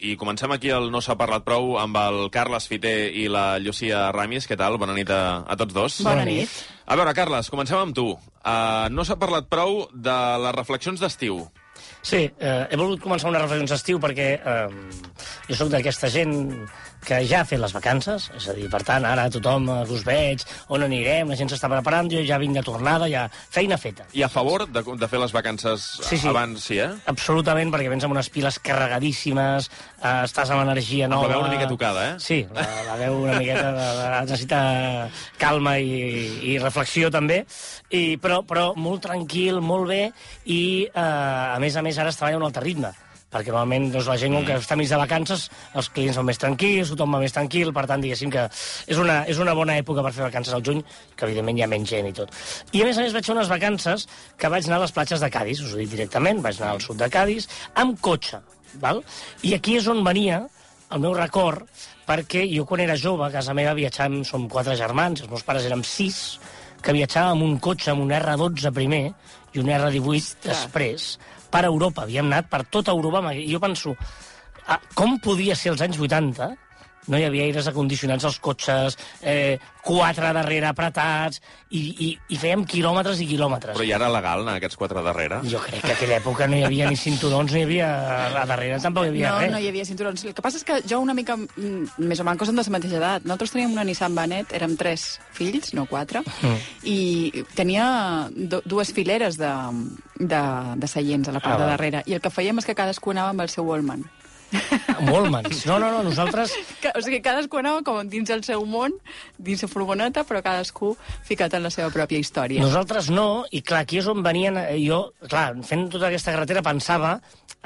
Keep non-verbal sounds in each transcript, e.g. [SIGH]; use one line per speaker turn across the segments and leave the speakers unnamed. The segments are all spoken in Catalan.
I comencem aquí el No s'ha parlat prou amb el Carles Fiter i la Llucia Ramis. Què tal? Bona nit a, a tots dos.
Bona nit.
A veure, Carles, comencem amb tu. Uh, no s'ha parlat prou de les reflexions d'estiu.
Sí, eh, he volgut començar unes reflexions d'estiu perquè eh, jo sóc d'aquesta gent que ja ha fet les vacances, és a dir, per tant, ara tothom eh, us veig, on anirem, la gent s'està preparant, jo ja vinc de tornada, ja feina feta.
I a favor de, de fer les vacances
Sí, sí.
abans, sí, eh?
Absolutament, perquè vens amb unes piles carregadíssimes, eh, estàs amb energia
Amb
nova...
la veu una mica tocada, eh?
Sí, la, la veu una miqueta de, de, necessita calma i, i reflexió també, i, però, però molt tranquil, molt bé, i eh, a més a més ara es treballa un altre ritme perquè normalment doncs, la gent com que està mig de vacances els clients són més tranquils, tothom va més tranquil per tant diguéssim que és una, és una bona època per fer vacances al juny que evidentment hi ha menys gent i tot. I a més a més vaig fer unes vacances que vaig anar a les platges de Cádiz, us ho dic directament vaig anar al sud de Cádiz amb cotxe val? i aquí és on venia el meu record perquè jo quan era jove a casa meva viatjàvem, som quatre germans els meus pares érem sis que viatjàvem amb un cotxe amb un R12 primer i un R18 després per Europa. Havíem anat per tota Europa. I jo penso, ah, com podia ser als anys 80 no hi havia aires acondicionats als cotxes, eh, quatre darrere apretats, i, i, i fèiem quilòmetres i quilòmetres.
Però ja era legal anar aquests quatre darrere?
Jo crec que a aquella època no hi havia ni cinturons, no hi havia... A darrere tampoc hi havia
no,
res.
no hi havia cinturons. El que passa és que jo una mica, mm, més o menys, som de la mateixa edat. Nosaltres teníem una Nissan Banet, érem tres fills, no quatre,
Mm.
i tenia do, dues fileres de, de, de seients a la part
Ah,
de darrere. I el que fèiem és que cadascú anava amb el seu Wallman.
Wallmans. No, no, no, nosaltres...
Que, o sigui, cadascú anava com dins el seu món, dins la furgoneta, però cadascú ficat en la seva pròpia història.
Nosaltres no, i clar, aquí és on venien... eh, Jo, clar, fent tota aquesta carretera pensava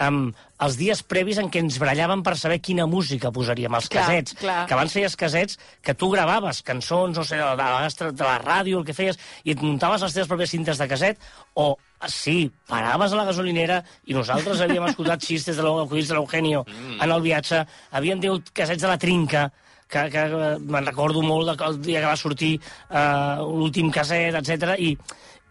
en els dies previs en què ens barallaven per saber quina música posaríem, els
Clar,
casets.
clar.
Que abans feies casets que tu gravaves cançons, no sé, de, de, de la ràdio, el que feies, i et muntaves les teves pròpies cintes de caset, o, sí, paraves a la gasolinera i nosaltres havíem escoltat xistes de l'Eugenio mm. en el viatge, havíem tingut casets de la trinca, que, que eh, me'n recordo molt de, el dia que va sortir uh, l'últim caset, etc. I,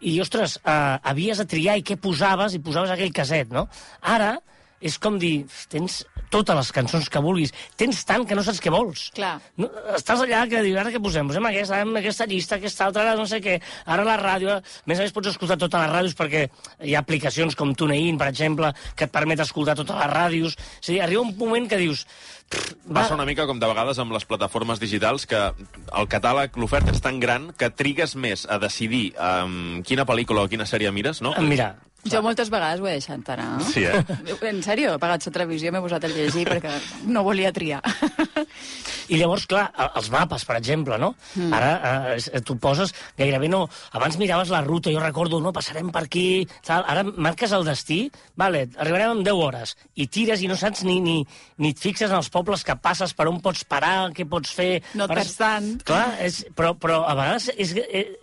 i, ostres, uh, havies de triar i què posaves, i posaves aquell caset, no? Ara és com dir, tens totes les cançons que vulguis, tens tant que no saps què vols.
Clar.
No, estàs allà que dius, ara què posem? Posem aquesta, amb aquesta llista, aquesta altra, ara no sé què. Ara la ràdio... A més a més, pots escoltar totes les ràdios perquè hi ha aplicacions com TuneIn, per exemple, que et permet escoltar totes les ràdios. És a dir, arriba un moment que dius... "Pff,
Passa una mica com de vegades amb les plataformes digitals que el catàleg, l'oferta és tan gran que trigues més a decidir um, quina pel·lícula o quina sèrie mires, no?
Mira,
Jo moltes vegades ho he deixat anar.
Sí, eh?
En sèrio, he pagat la televisió m'he posat a llegir perquè no volia triar.
I llavors, clar, els mapes, per exemple, no? Mm. Ara eh, tu poses gairebé no... Abans miraves la ruta, jo recordo, no, passarem per aquí, tal. Ara marques el destí, vale, arribarem en 10 hores, i tires i no saps ni, ni, ni et fixes en els pobles que passes, per on pots parar, què pots fer...
No et
Per-
perds tant.
Clar, és, però, però a vegades és,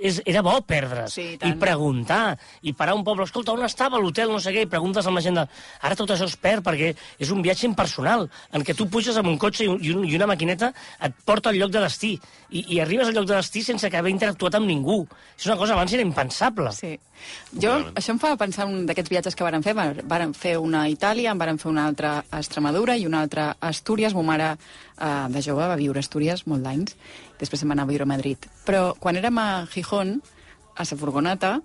és, era bo perdre's
Sí, i
i preguntar, i parar un poble, escolta, on estava l'hotel, no sé què, i preguntes amb la gent de... Ara tot això es perd perquè és un viatge impersonal, en què tu puges amb un cotxe i, un, i, un, i una maquineta et porta al lloc de destí, i, i arribes al lloc de destí sense que haver interactuat amb ningú. És una cosa abans era impensable.
Sí. Jo, això em fa pensar en un d'aquests viatges que varen fer. Varen fer una a Itàlia, en varen fer una altra a Extremadura i una altra a Astúries. Mo mare, eh, de jove, va viure a Astúries molt d'anys. Després se'n va anar a viure a Madrid. Però quan érem a Gijón, a la furgoneta,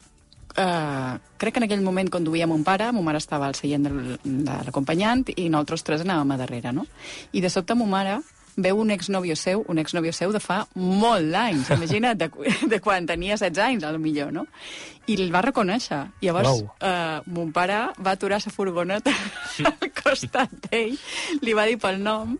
eh, crec que en aquell moment conduïa mon pare, mon mare estava al seient del, de l'acompanyant i nosaltres tres anàvem a darrere, no? I de sobte mon mare veu un exnòvio seu, un exnòvio seu de fa molt d'anys, imagina't, de, de quan tenia 16 anys, a lo millor, no? I el va reconèixer. I llavors,
Uau.
eh, mon pare va aturar la furgoneta [LAUGHS] al costat d'ell, li va dir pel nom,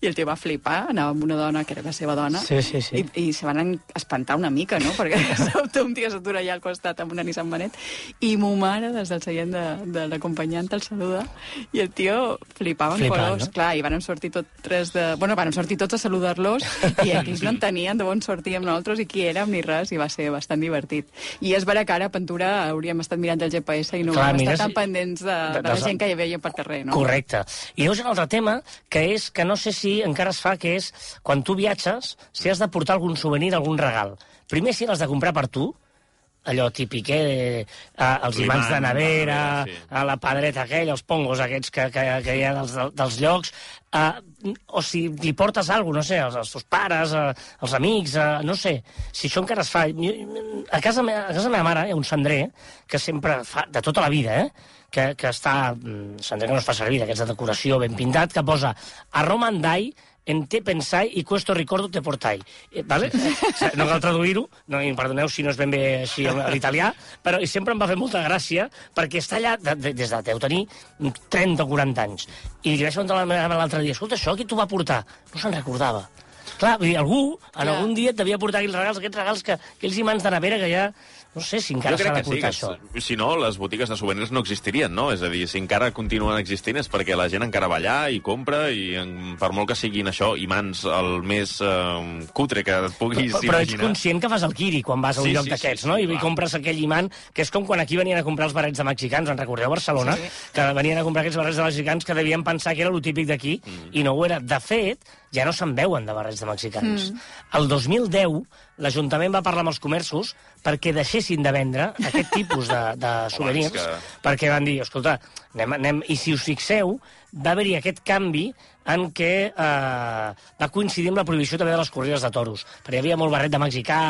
i el tio va flipar, anava amb una dona que era la seva dona,
Sí, sí, sí.
i, i se van en- espantar una mica, no? Perquè de sobte un tio s'atura allà al costat amb una Nissan Manet, i mo mare, des del seient de, de l'acompanyant, el saluda, i el tio flipava en
Flipant,
colors,
no?
clar, i van sortir tot tres de... Bueno, van sortir tots a saludar-los, i aquells no [LAUGHS] entenien d'on sortíem nosaltres i qui érem ni res, i va ser bastant divertit. I és vera que ara, a Pentura, hauríem estat mirant el GPS i no
Clar,
hauríem estat tan pendents de,
de-
de la gent que hi havia per carrer, no?
Correcte. I llavors hi ha un altre tema, que és que no sé si encara es fa, que és quan tu viatges, si has de portar algun souvenir, algun regal. Primer, si l'has de comprar per tu, allò típic, eh? els imants de nevera, sí. a la padreta aquella, els pongos aquests que, que, que hi ha dels, dels llocs, uh, o si li portes alguna no sé, als, als teus pares, uh, als amics, uh, no sé, si això encara es fa... A casa, me, a casa meva mare hi ha un cendrer que sempre fa, de tota la vida, eh? Que, que està, mm, cendrer que no es fa servir, d'aquests de decoració ben pintat, que posa a Romandai en te pensai i questo ricordo te portai. Eh, vale? [LAUGHS] No cal traduir-ho, no, i perdoneu si no és ben bé així a l'italià, però sempre em va fer molta gràcia perquè està allà de, de, des de deu tenir 30 o 40 anys. I li vaig preguntar l'altre dia, escolta, això qui t'ho va portar? No se'n recordava. Clar, vull dir, algú en Clar. algun dia et devia portar aquells regals, aquests regals que, aquells imants de nevera que ja no sé si encara s'ha de portar sí, això.
Si no, les botigues de souvenirs no existirien, no? És a dir, si encara continuen existint és perquè la gent encara va allà i compra i en, per molt que siguin això, imants el més eh, cutre que et puguis
però, però ets conscient que fas el quiri quan vas a un sí, lloc sí, d'aquests, sí, no? I, i compres aquell imant, que és com quan aquí venien a comprar els barrets de mexicans, en recordeu a Barcelona? Sí. Que venien a comprar aquests barrets de mexicans que devien pensar que era lo típic d'aquí, mm. i no ho era. De fet, ja no se'n veuen de barrets de mexicans. Mm. El 2010, l'Ajuntament va parlar amb els comerços perquè deixessin de vendre aquest tipus de, de souvenirs, que... perquè van dir, escolta, anem, anem... i si us fixeu, va haver-hi aquest canvi en què eh, va coincidir amb la prohibició també de les corrides de toros, perquè hi havia molt barret de mexicà,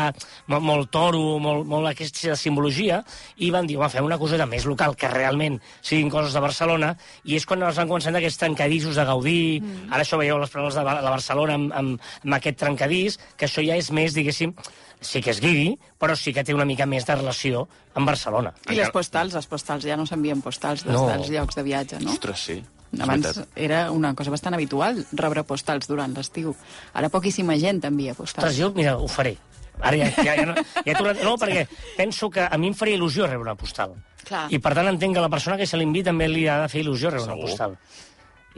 molt, molt toro, molt, molt aquesta simbologia, i van dir, home, fem una coseta més local, que realment siguin coses de Barcelona, i és quan es van començar aquests trencadissos de Gaudí, mm. ara això veieu les paraules de, de Barcelona amb, amb, amb aquest trencadís, que això ja és més, diguéssim, sí que és guiri, però sí que té una mica més de relació amb Barcelona.
I les postals, les postals, ja no s'envien postals des no. dels llocs de viatge, no?
Ostres, sí.
Abans era una cosa bastant habitual rebre postals durant l'estiu. Ara poquíssima gent envia postals.
Ostres, jo, mira, ho faré. Ara ja, ja, ja, no, ja tornat, no, [LAUGHS] perquè penso que a mi em faria il·lusió rebre una postal. Clar. I per tant entenc que la persona que se l'invita també li ha de fer il·lusió rebre Segur. una postal.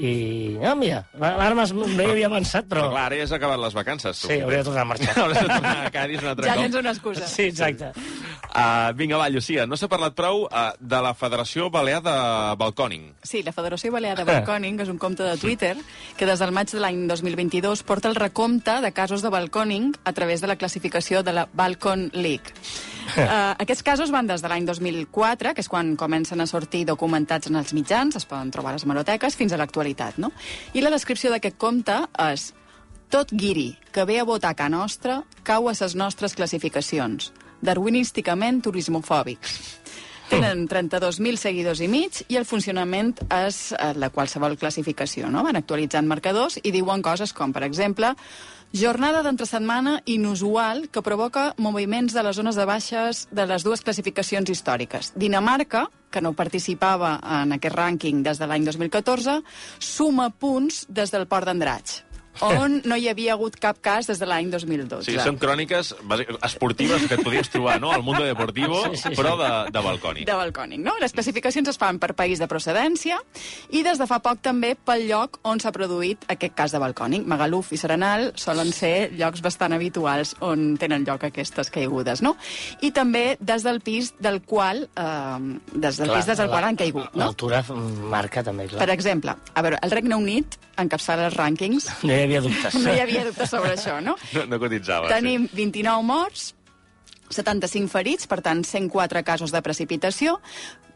I, ah, mira, ara no hi havia pensat, però...
però clar, ara ja has acabat les vacances.
Tu. Sí, hauria de tornar a marxar.
hauria de tornar a Cádiz un altre
ja
cop.
Ja tens una excusa.
Sí, exacte.
Uh, vinga, va, Llucia, no s'ha parlat prou uh, de la Federació Balear de Balcòning.
Sí, la Federació Balear de Balcòning és un compte de Twitter que des del maig de l'any 2022 porta el recompte de casos de balcòning a través de la classificació de la Balcon League. Uh, aquests casos van des de l'any 2004, que és quan comencen a sortir documentats en els mitjans, es poden trobar a les hemeroteques, fins a l'actualitat, no? I la descripció d'aquest compte és tot guiri que ve a votar a ca nostra cau a les nostres classificacions, darwinísticament turismofòbics. Tenen 32.000 seguidors i mig i el funcionament és eh, la qualsevol classificació. No? Van actualitzant marcadors i diuen coses com, per exemple, Jornada d'entre setmana inusual que provoca moviments de les zones de baixes de les dues classificacions històriques. Dinamarca, que no participava en aquest rànquing des de l'any 2014, suma punts des del port d'Andratx on no hi havia hagut cap cas des de l'any 2012.
Sí, són cròniques esportives que et podies trobar, no?, al Mundo Deportivo, sí, sí, sí. però de, de balcònic.
De balcònic, no? Les classificacions es fan per país de procedència i des de fa poc també pel lloc on s'ha produït aquest cas de balcònic. Magaluf i Serenal solen ser llocs bastant habituals on tenen lloc aquestes caigudes, no? I també des del pis del qual, eh, des del clar, pis des del qual han caigut, no?
L'altura marca també, clar.
Per exemple, a veure, el Regne Unit encapçala els rànquings.
No hi havia dubtes.
No hi havia dubtes sobre això, no? [LAUGHS]
No, no cotitzava.
Tenim sí. 29 morts, 75 ferits, per tant, 104 casos de precipitació.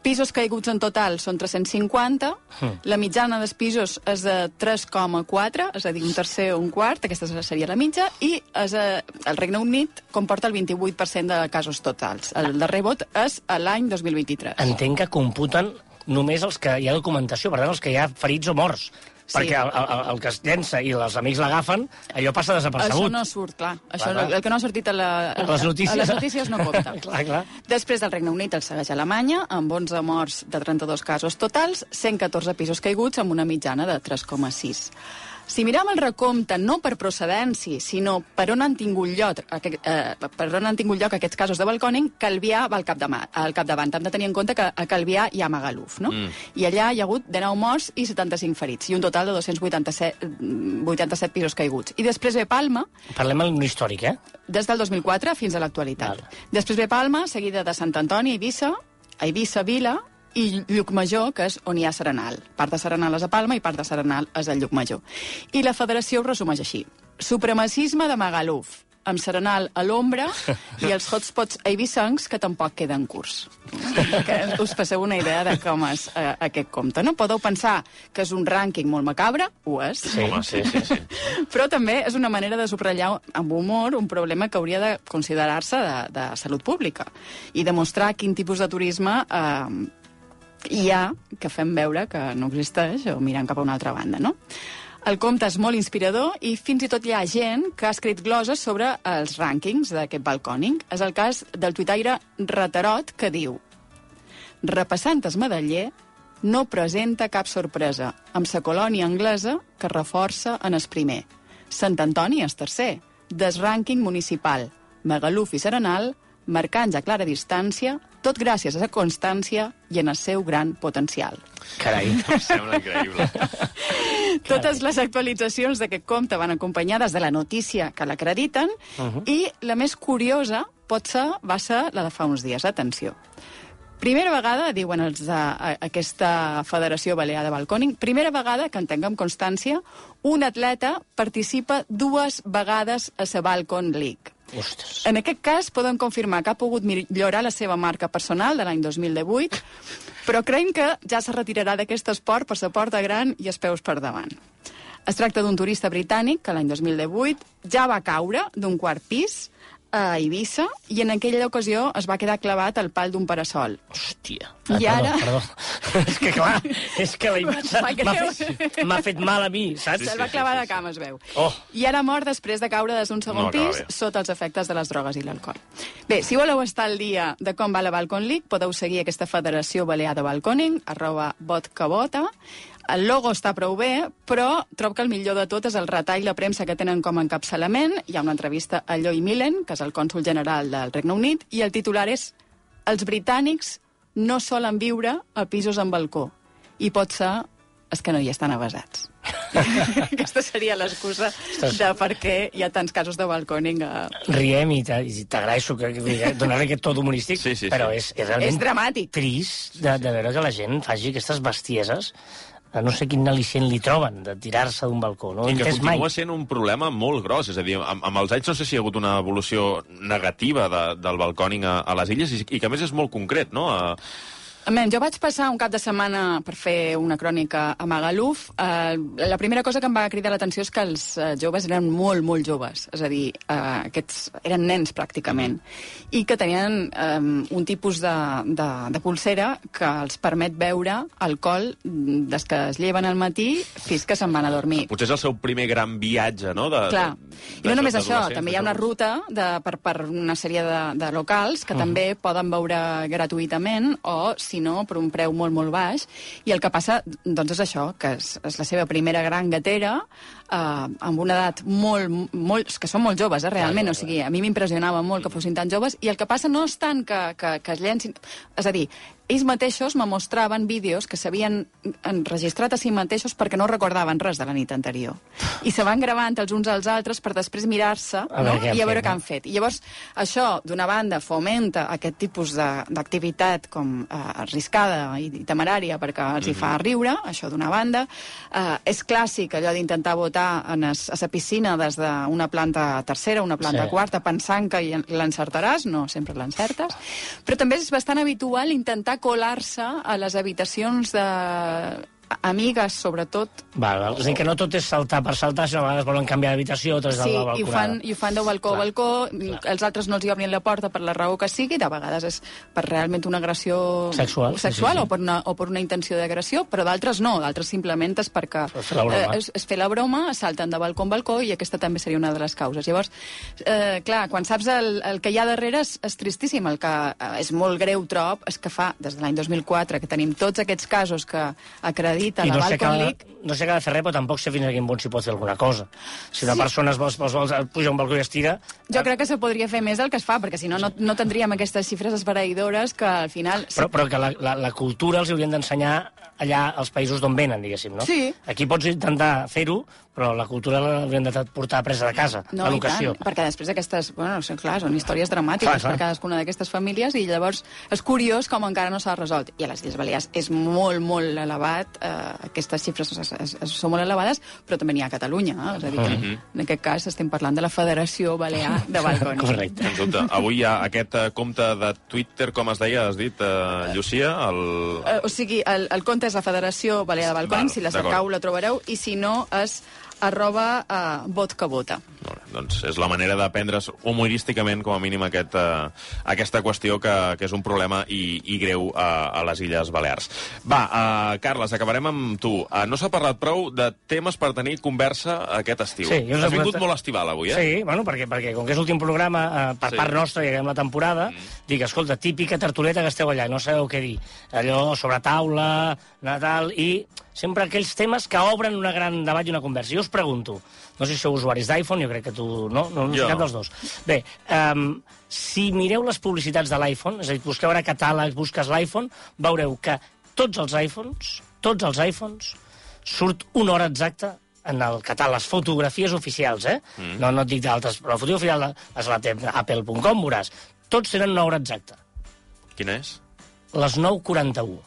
Pisos caiguts en total són 350. Mm. La mitjana dels pisos és de 3,4, és a dir, un tercer o un quart, aquesta seria la mitja, i és a, el Regne Unit comporta el 28% de casos totals. El darrer vot és l'any 2023.
Entenc que computen només els que hi ha documentació, per tant, els que hi ha ferits o morts. Sí. Perquè el, el, el que es llença i els amics l'agafen, allò passa desapercebut.
Això no surt, clar. Això clar, clar. el que no ha sortit a, la, a,
les, notícies.
a les notícies no compta. [LAUGHS]
clar, clar.
Després del Regne Unit el segueix Alemanya, amb 11 morts de 32 casos totals, 114 pisos caiguts, amb una mitjana de 3,6. Si mirem el recompte no per procedència, sinó per on han tingut lloc, aquest, eh, per on han tingut lloc aquests casos de balcòning, Calvià va al, capdavant. al capdavant. Hem de tenir en compte que a Calvià hi ha Magaluf, no? Mm. I allà hi ha hagut 19 morts i 75 ferits, i un total de 287 87 pisos caiguts. I després ve Palma...
Parlem en històric, eh?
Des del 2004 fins a l'actualitat. Després ve Palma, seguida de Sant Antoni, Eivissa, Eivissa, Vila, i Llucmajor, que és on hi ha Serenal. Part de Serenal és a Palma i part de Serenal és a Llucmajor. I la federació ho resumeix així. Supremacisme de Magaluf. amb Serenal a l'ombra [LAUGHS] i els hotspots eivissencs que tampoc queden curts. Que us passeu una idea de com és uh, aquest compte. No podeu pensar que és un rànquing molt macabre, ho és,
Sí, Home, sí, sí, sí. [LAUGHS]
però també és una manera de subratllar amb humor un problema que hauria de considerar-se de, de salut pública i demostrar quin tipus de turisme eh, hi ha que fem veure que no existeix o mirant cap a una altra banda, no? El compte és molt inspirador i fins i tot hi ha gent que ha escrit gloses sobre els rànquings d'aquest balcòning. És el cas del tuitaire Ratarot, que diu Repassant es medaller, no presenta cap sorpresa, amb sa colònia anglesa que reforça en es primer. Sant Antoni és tercer, des rànquing municipal, Magaluf i Serenal, marcant a clara distància, tot gràcies a la constància i en el seu gran potencial.
Carai.
Em sembla increïble. [LAUGHS]
Totes les actualitzacions d'aquest compte van acompanyades de la notícia que l'acrediten uh -huh. i la més curiosa pot ser, va ser la de fa uns dies. Atenció. Primera vegada, diuen els d'aquesta Federació Balear de Balcòning, primera vegada que en tinguem constància, un atleta participa dues vegades a la Balcon League.
Ostres.
En aquest cas, poden confirmar que ha pogut millorar la seva marca personal de l'any 2018, però creiem que ja se retirarà d'aquest esport per la porta gran i els peus per davant. Es tracta d'un turista britànic que l'any 2018 ja va caure d'un quart pis a Eivissa i en aquella ocasió es va quedar clavat al pal d'un parasol.
Hòstia.
I
Ah,
ara-
Perdó, perdó. [LAUGHS] és que clar, és que la [LAUGHS] imatge m'ha fet, fet mal a mi, saps?
Se'l va clavar de cama, es veu.
Oh.
I ara mort després de caure des d'un segon
No
pis
bé.
sota els efectes de les drogues i l'alcohol. Bé, si voleu estar al dia de com va la Balcon League, podeu seguir aquesta Federació Balear de Balconing, arroba botcabota. El logo està prou bé, però trobo que el millor de tot és el retall de premsa que tenen com a encapçalament. Hi ha una entrevista a Lloyd Millen, que és el cònsul general del Regne Unit, i el titular és Els britànics no solen viure a pisos amb balcó. I pot ser és que no hi estan avasats. [LAUGHS] Aquesta seria l'excusa de per què hi ha tants casos de balcòning. A...
Riem i t'a- i t'agraeixo que, que donar-li aquest to humorístic,
Sí, sí, sí.
però és, és realment
És dramàtic.
trist de, de veure que la gent faci aquestes bestieses a no sé quin al·licient li troben de tirar-se d'un balcó. No
I que
entès mai.
continua sent un problema molt gros. És a dir, amb, amb els anys no sé si hi ha hagut una evolució negativa de, del balcòning a, a les illes i, i que a més és molt concret, no? A,
Men, jo vaig passar un cap de setmana per fer una crònica a Magaluf. Eh, la primera cosa que em va cridar l'atenció és que els eh, joves eren molt, molt joves. És a dir, eh, aquests eren nens, pràcticament. I que tenien eh, un tipus de, de, de pulsera que els permet veure alcohol des que es lleven al matí fins que se'n van a dormir.
potser és el seu primer gran viatge, no? De,
Clar.
de-
I no només
de-
això, també
de
hi ha una ruta de, per, per una sèrie de, de locals que uh -huh. també poden veure gratuïtament o, si no, per un preu molt, molt baix. I el que passa, doncs, és això, que és, és la seva primera gran gatera, eh, amb una edat molt, molt... que són molt joves, eh, realment.
Clar, clar,
O sigui, a mi m'impressionava molt que fossin tan joves. I el que passa no és tant que, que, que es llencin... És a dir, ells mateixos me mostraven vídeos que s'havien enregistrat a si mateixos perquè no recordaven res de la nit anterior. I se van gravant els uns als altres per després mirar-se no? i a veure
fet,
què han fet. I llavors, això, d'una banda, fomenta aquest tipus de- d'activitat com eh, arriscada i, i temerària perquè els hi fa riure, això d'una banda. Eh, és clàssic allò d'intentar votar en es, a la piscina des d'una planta tercera, una planta
Sí.
quarta, pensant que l'encertaràs, no sempre l'encertes, però també és bastant habitual intentar colar-se a les habitacions de amigues, sobretot,
Val, val. És a dir, que no tot és saltar per saltar, sinó a vegades volen canviar d'habitació, altres
Sí,
de la
i ho, fan,
balconada.
i ho fan de balcó
Clar,
a balcó,
clar.
els altres no els hi obrin la porta per la raó que sigui, de vegades és per realment una agressió
Sexual, sí,
sexual
sí, sí.
O, per una, o per una intenció d'agressió, però d'altres no, d'altres simplement és perquè
broma.
eh, és, és fer la broma, salten de balcó en balcó i aquesta també seria una de les causes. Llavors, eh, clar, quan saps el, el que hi ha darrere és, és tristíssim, el que eh, és molt greu trob és que fa des de l'any 2004 que tenim tots aquests casos que acredita
I
la
no sé,
Balcon League
no sé cada fer res, però tampoc sé fins a quin punt s'hi pot fer alguna cosa. Si una
Sí.
persona es es vol, puja a un balcó i es tira...
Jo crec que se podria fer més del que es fa, perquè si no, no, no tindríem aquestes xifres esfereïdores que al final...
Però, però que la, la, la cultura els haurien d'ensenyar allà als països d'on venen, diguéssim, no?
Sí.
Aquí pots intentar fer-ho, però la cultura l'haurien de portar presa de casa,
No,
l'educació.
perquè després aquestes... Bueno, sí, clar, són històries dramàtiques
Clar, clar.
per cadascuna d'aquestes famílies i llavors és curiós com encara no s'ha resolt. I a les Illes Balears és molt, molt elevat eh, aquestes xifres es, es, es, són molt elevades, però també n'hi ha a Catalunya. Eh? És a dir, que
Mhm.
en aquest cas estem parlant de la Federació Balear de Balcons.
Correcte.
Sens dubte. Avui hi ha aquest eh, compte de Twitter, com es deia, has dit, eh, Llucia, el...
Eh, o sigui, el, el compte és la Federació Balear de Balcons,
Val,
si la cercau la trobareu, i si no és arroba uh, vot que vota.
Doncs és la manera de prendre's humorísticament, com a mínim, aquest, uh, aquesta qüestió que, que és un problema i, i greu uh, a les Illes Balears. Va, uh, Carles, acabarem amb tu. Uh, no s'ha parlat prou de temes per tenir conversa aquest estiu.
Sí,
Has
he
vingut molt estival avui, eh?
Sí, bueno, perquè, perquè com que és l'últim programa, eh, per
Sí.
part nostra, i acabem la temporada, dic, escolta, típica tertuleta que esteu allà, no sabeu què dir. Allò sobre taula, Natal, i sempre aquells temes que obren una gran debat i una conversa. Jo us pregunto, no sé si sou usuaris d'iPhone, jo crec que tu no, no, no
Jo.
cap dels dos. Bé, um, si mireu les publicitats de l'iPhone, és a dir, busqueu ara catàlegs, busques l'iPhone, veureu que tots els iPhones, tots els iPhones, surt una hora exacta en el catàleg, les fotografies oficials, eh? Mm. No, no et dic d'altres, però la fotografia oficial és la té apple.com, veuràs. Tots tenen una hora exacta,
Quina és?
les 9.41.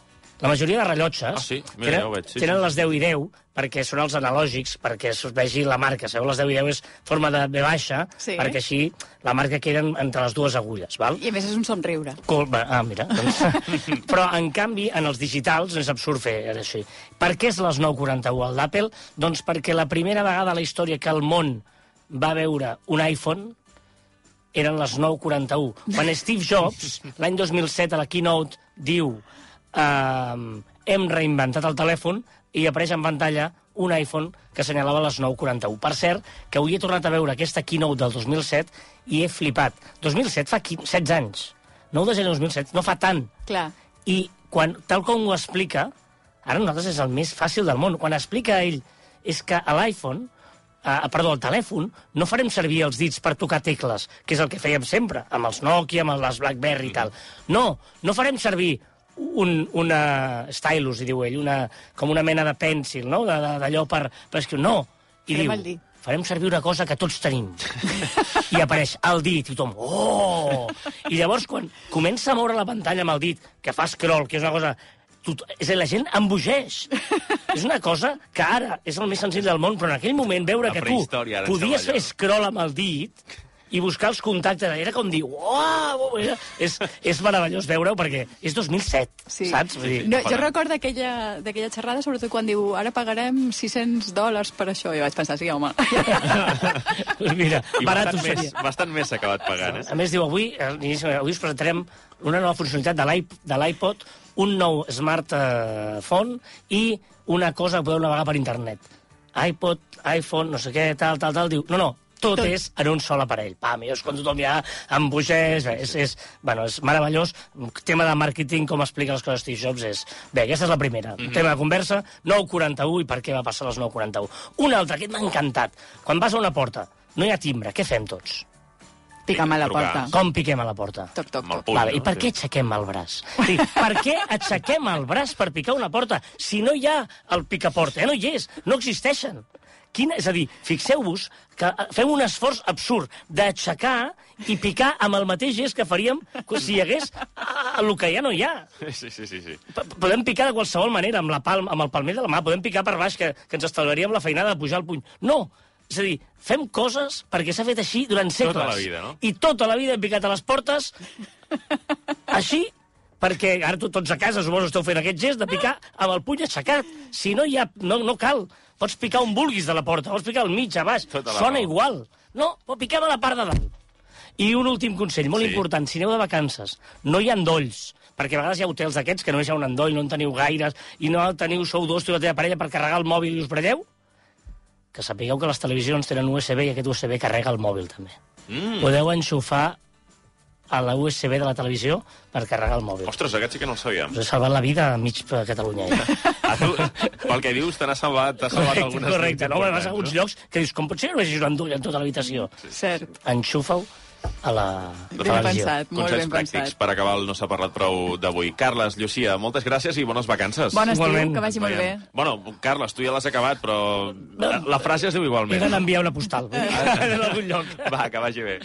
La majoria de rellotges
Ah, sí? Mira,
tenen,
ja ho veig, sí,
tenen
sí.
les 10 i 10 perquè són els analògics, perquè es vegi la marca. Sabeu, les 10 i 10 és forma de B baixa,
Sí.
perquè així la marca queda entre les dues agulles, val?
I a més és un somriure.
Col ah, mira. Doncs... [LAUGHS] Però, en canvi, en els digitals és absurd fer així. Per què és les 941 al d'Apple? Doncs perquè la primera vegada a la història que el món va veure un iPhone eren les 9.41. Quan Steve Jobs, l'any 2007, a la Keynote, diu ehm, hem reinventat el telèfon i apareix en pantalla un iPhone que assenyalava les 9.41. Per cert, que avui he tornat a veure aquesta Keynote del 2007 i he flipat. 2007 fa 15, 16 anys. 9 de gener 2007, no fa tant.
Clar.
I quan, tal com ho explica, ara nosaltres és el més fàcil del món, quan explica ell és que a l'iPhone, eh, perdó, al telèfon, no farem servir els dits per tocar tecles, que és el que fèiem sempre, amb els Nokia, amb les BlackBerry i tal. No, no farem servir un, una stylus, diu ell, una, com una mena de pèncil, no? D'allò per, per escriure. No, i
Farem
diu,
dit.
farem servir una cosa que tots tenim. I apareix el dit, i tothom, oh! I llavors, quan comença a moure la pantalla amb el dit, que fa scroll, que és una cosa... Tot, és a dir, la gent embogeix. és una cosa que ara és el més senzill del món, però en aquell moment veure
La
que tu podies fer scroll amb el dit i buscar els contactes, era com dir, uau, és, és meravellós veure-ho perquè és 2007,
Sí.
saps? Vull dir,
No, jo recordo aquella, d'aquella xerrada, sobretot quan diu ara pagarem 600 dòlars per això. I vaig pensar, sí, home. [LAUGHS]
doncs mira,
I
barat
bastant més,
seria.
bastant més s'ha acabat pagant, eh?
A més, diu, avui, eh, avui us presentarem una nova funcionalitat de l'iP- de l'iPod, un nou smartphone i una cosa que podeu navegar per internet. iPod, iPhone, no sé què, tal, tal, tal, diu... No, no, tot,
Tot.
és en un sol aparell. Pam, i és quan tothom ja embogeix, és, és, bueno, és meravellós. Tema de màrqueting, com explica les coses Steve Jobs, és... Bé, aquesta és la primera. Mm -hmm. Tema de conversa, 9.41 i per què va passar les 9.41. Un altre, aquest m'ha encantat. Quan vas a una porta, no hi ha timbre, què fem tots?
Pica'm a la
Trucar.
porta.
Com piquem a la porta?
Toc, toc,
Amb el
toc.
puny,
Vale,
no?
I per què aixequem el braç? Sí, per què aixequem el braç per picar una porta si no hi ha el picaporta? Ja no hi és, no existeixen. Quina, és a dir, fixeu-vos que eh, fem un esforç absurd d'aixecar i picar amb el mateix gest que faríem si hi hagués el que ja no hi ha.
Sí, sí, sí. sí.
P- Podem picar de qualsevol manera, amb, la palma, amb el palmer de la mà, podem picar per baix, que, que ens estalviaríem la feinada de pujar el puny. No! És a dir, fem coses perquè s'ha fet així durant segles.
Tota la vida, no?
I tota la vida hem picat a les portes així, perquè ara to- tots a casa suposo esteu fent aquest gest de picar amb el puny aixecat. Si no hi ha... No, no cal. Pots picar on vulguis de la porta, pots picar al mig, a baix.
Tota la
Sona
raó.
igual. No, però piquem a la part de dalt. I un últim consell, molt
Sí.
important. Si aneu de vacances, no hi ha endolls, perquè a vegades hi ha hotels d'aquests que no hi ha un endoll, no en teniu gaires, i no teniu, sou dos, tu i la teva parella, per carregar el mòbil i us brelleu, que sapigueu que les televisions tenen USB i aquest USB carrega el mòbil també.
Mm.
Podeu enxufar a la USB de la televisió per carregar el mòbil.
Ostres, aquest sí que no el sabíem.
Us he salvat la vida a mig per Catalunya. Ja. [LAUGHS]
A tu, pel que dius, te n'ha salvat, t'ha salvat
Correcte,
algunes
correcte. No, vas a
importants,
alguns llocs que dius, com pot ser que no vegis un endoll en tota l'habitació?
Cert.
Enxufa-ho a la
Ben
televisió.
pensat, molt
Consells
ben
pràctics
pensat.
per acabar el No s'ha parlat prou d'avui. Carles, Llucia, moltes gràcies i bones vacances.
Bon estiu,
Igualment.
que vagi molt bé.
Bueno, Carles, tu ja l'has acabat, però la, la frase es diu
He
igualment.
d'anar a enviar una postal. [LAUGHS] en algun lloc.
Va, que vagi bé.